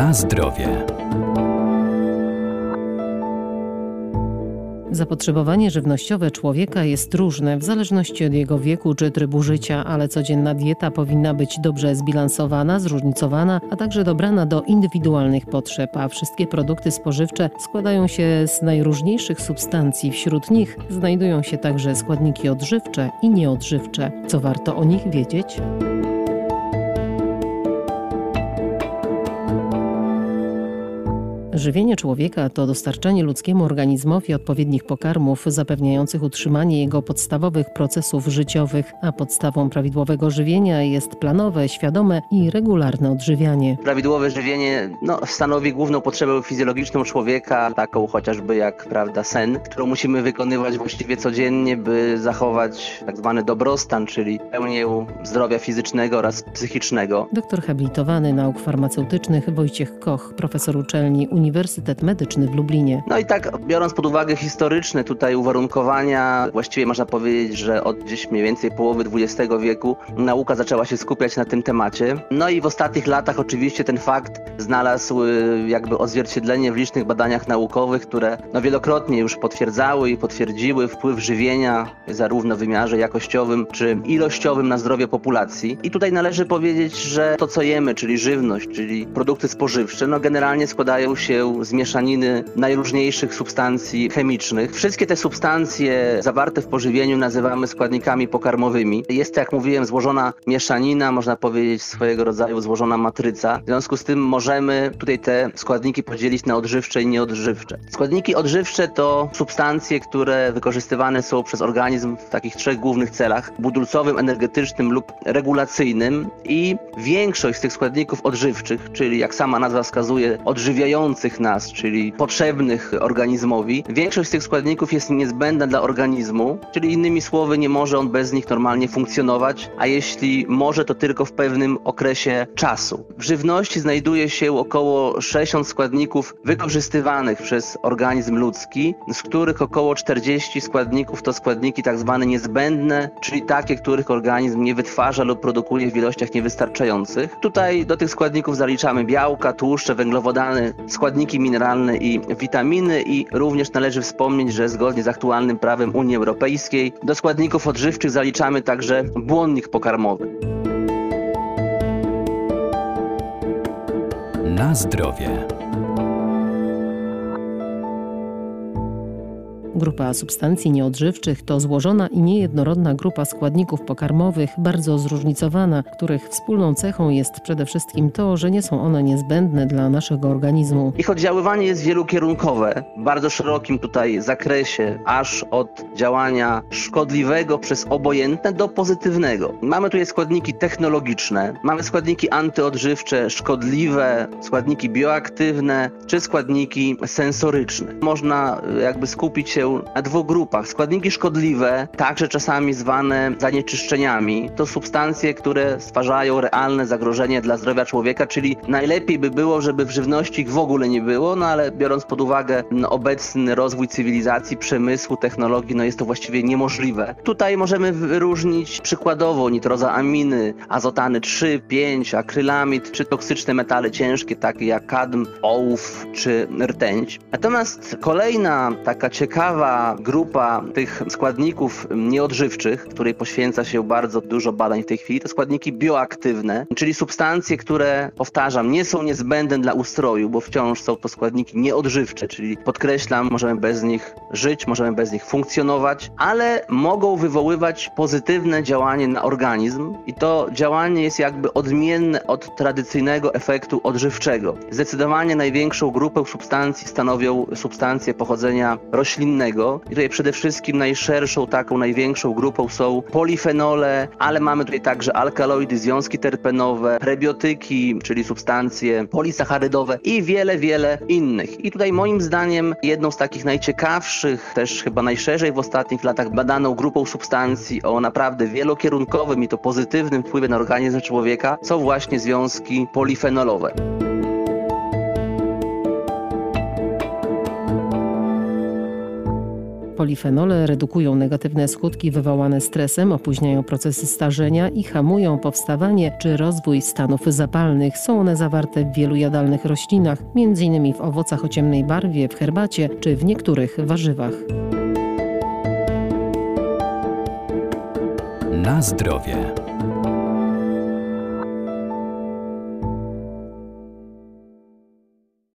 Na zdrowie. Zapotrzebowanie żywnościowe człowieka jest różne w zależności od jego wieku czy trybu życia, ale codzienna dieta powinna być dobrze zbilansowana, zróżnicowana, a także dobrana do indywidualnych potrzeb, a wszystkie produkty spożywcze składają się z najróżniejszych substancji. Wśród nich znajdują się także składniki odżywcze i nieodżywcze. Co warto o nich wiedzieć? Żywienie człowieka to dostarczanie ludzkiemu organizmowi odpowiednich pokarmów zapewniających utrzymanie jego podstawowych procesów życiowych, a podstawą prawidłowego żywienia jest planowe, świadome i regularne odżywianie. Prawidłowe żywienie no, stanowi główną potrzebę fizjologiczną człowieka, taką chociażby jak prawda sen, którą musimy wykonywać właściwie codziennie, by zachować tak zwany dobrostan, czyli pełnię zdrowia fizycznego oraz psychicznego. Doktor habilitowany nauk farmaceutycznych Wojciech Koch, profesor uczelni Uniwersytet Medyczny w Lublinie. No i tak, biorąc pod uwagę historyczne tutaj uwarunkowania, właściwie można powiedzieć, że od gdzieś mniej więcej połowy XX wieku nauka zaczęła się skupiać na tym temacie. No i w ostatnich latach oczywiście ten fakt znalazł y, jakby odzwierciedlenie w licznych badaniach naukowych, które no wielokrotnie już potwierdzały i potwierdziły wpływ żywienia zarówno w wymiarze jakościowym czy ilościowym na zdrowie populacji. I tutaj należy powiedzieć, że to co jemy, czyli żywność, czyli produkty spożywcze, no generalnie składają się się z mieszaniny najróżniejszych substancji chemicznych. Wszystkie te substancje zawarte w pożywieniu nazywamy składnikami pokarmowymi. Jest to, jak mówiłem, złożona mieszanina, można powiedzieć swojego rodzaju złożona matryca. W związku z tym możemy tutaj te składniki podzielić na odżywcze i nieodżywcze. Składniki odżywcze to substancje, które wykorzystywane są przez organizm w takich trzech głównych celach: budulcowym, energetycznym lub regulacyjnym i większość z tych składników odżywczych, czyli jak sama nazwa wskazuje, odżywiających nas, czyli potrzebnych organizmowi, większość z tych składników jest niezbędna dla organizmu, czyli innymi słowy nie może on bez nich normalnie funkcjonować, a jeśli może, to tylko w pewnym okresie czasu. W żywności znajduje się około 60 składników wykorzystywanych przez organizm ludzki, z których około 40 składników to składniki tak zwane niezbędne, czyli takie, których organizm nie wytwarza lub produkuje w ilościach niewystarczających. Tutaj do tych składników zaliczamy białka, tłuszcze, węglowodany, składniki składniki mineralne i witaminy i również należy wspomnieć, że zgodnie z aktualnym prawem Unii Europejskiej do składników odżywczych zaliczamy także błonnik pokarmowy. Na zdrowie. Grupa substancji nieodżywczych to złożona i niejednorodna grupa składników pokarmowych, bardzo zróżnicowana, których wspólną cechą jest przede wszystkim to, że nie są one niezbędne dla naszego organizmu. Ich oddziaływanie jest wielokierunkowe, w bardzo szerokim tutaj zakresie, aż od działania szkodliwego przez obojętne do pozytywnego. Mamy tutaj składniki technologiczne, mamy składniki antyodżywcze, szkodliwe, składniki bioaktywne czy składniki sensoryczne. Można jakby skupić się na dwóch grupach. Składniki szkodliwe, także czasami zwane zanieczyszczeniami, to substancje, które stwarzają realne zagrożenie dla zdrowia człowieka, czyli najlepiej by było, żeby w żywności ich w ogóle nie było, no ale biorąc pod uwagę no, obecny rozwój cywilizacji, przemysłu, technologii, no jest to właściwie niemożliwe. Tutaj możemy wyróżnić przykładowo nitrozaaminy, azotany 3, 5, akrylamid, czy toksyczne metale ciężkie, takie jak kadm, ołów czy rtęć. Natomiast kolejna taka ciekawa ciekawa grupa tych składników nieodżywczych, której poświęca się bardzo dużo badań w tej chwili, to składniki bioaktywne, czyli substancje, które, powtarzam, nie są niezbędne dla ustroju, bo wciąż są to składniki nieodżywcze, czyli podkreślam, możemy bez nich żyć, możemy bez nich funkcjonować, ale mogą wywoływać pozytywne działanie na organizm i to działanie jest jakby odmienne od tradycyjnego efektu odżywczego. Zdecydowanie największą grupę substancji stanowią substancje pochodzenia roślinnego, innego. I tutaj przede wszystkim najszerszą, taką największą grupą są polifenole, ale mamy tutaj także alkaloidy, związki terpenowe, prebiotyki, czyli substancje polisacharydowe i wiele, wiele innych. I tutaj moim zdaniem jedną z takich najciekawszych, też chyba najszerzej w ostatnich latach badaną grupą substancji o naprawdę wielokierunkowym i to pozytywnym wpływie na organizm człowieka są właśnie związki polifenolowe. Polifenole redukują negatywne skutki wywołane stresem, opóźniają procesy starzenia i hamują powstawanie czy rozwój stanów zapalnych. Są one zawarte w wielu jadalnych roślinach, m.in. w owocach o ciemnej barwie, w herbacie czy w niektórych warzywach. Na zdrowie.